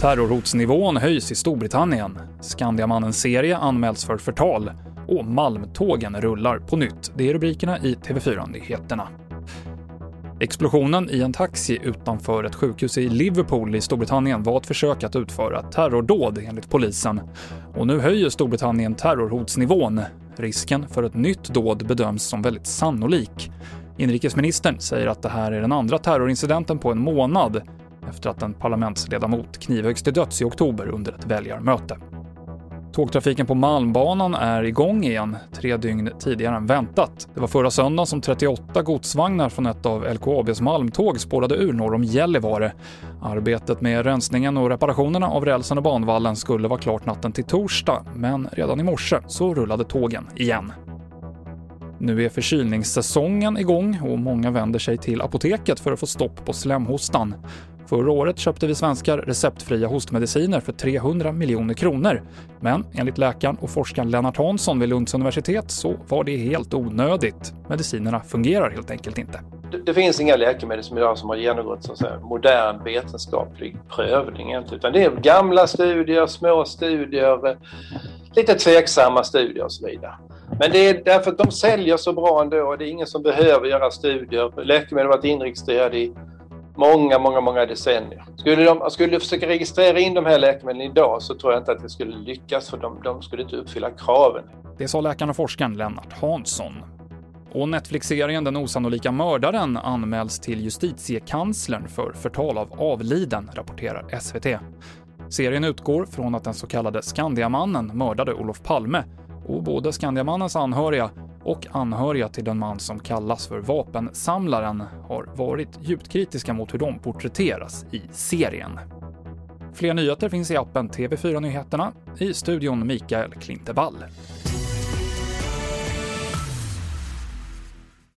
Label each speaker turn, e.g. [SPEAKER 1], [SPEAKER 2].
[SPEAKER 1] Terrorhotsnivån höjs i Storbritannien. Skandiamannens serie anmäls för förtal och Malmtågen rullar på nytt. Det är rubrikerna i TV4-nyheterna. Explosionen i en taxi utanför ett sjukhus i Liverpool i Storbritannien var ett försök att utföra terrordåd enligt polisen. Och nu höjer Storbritannien terrorhotsnivån. Risken för ett nytt dåd bedöms som väldigt sannolik. Inrikesministern säger att det här är den andra terrorincidenten på en månad efter att en parlamentsledamot knivhöggs till döds i oktober under ett väljarmöte. Tågtrafiken på Malmbanan är igång igen, tre dygn tidigare än väntat. Det var förra söndagen som 38 godsvagnar från ett av LKABs malmtåg spårade ur norr om Gällivare. Arbetet med rensningen och reparationerna av rälsen och banvallen skulle vara klart natten till torsdag, men redan i morse så rullade tågen igen. Nu är förkylningssäsongen igång och många vänder sig till apoteket för att få stopp på slemhostan. Förra året köpte vi svenskar receptfria hostmediciner för 300 miljoner kronor. Men enligt läkaren och forskaren Lennart Hansson vid Lunds universitet så var det helt onödigt. Medicinerna fungerar helt enkelt inte.
[SPEAKER 2] Det, det finns inga läkemedel som idag som har genomgått så säga, modern vetenskaplig prövning utan det är gamla studier, små studier, lite tveksamma studier och så vidare. Men det är därför att de säljer så bra ändå och det är ingen som behöver göra studier. Läkemedel har varit inregistrerade i många, många, många decennier. Skulle de skulle försöka registrera in de här läkemedlen idag så tror jag inte att det skulle lyckas för de, de skulle inte uppfylla kraven.
[SPEAKER 1] Det sa läkaren och forskaren Lennart Hansson. Och Netflix-serien Den osannolika mördaren anmäls till justitiekanslern för förtal av avliden, rapporterar SVT. Serien utgår från att den så kallade Skandiamannen mördade Olof Palme och både Skandiamannens anhöriga och anhöriga till den man som kallas för vapensamlaren har varit djupt kritiska mot hur de porträtteras i serien. Fler nyheter finns i appen TV4 Nyheterna. I studion Mikael Klintevall.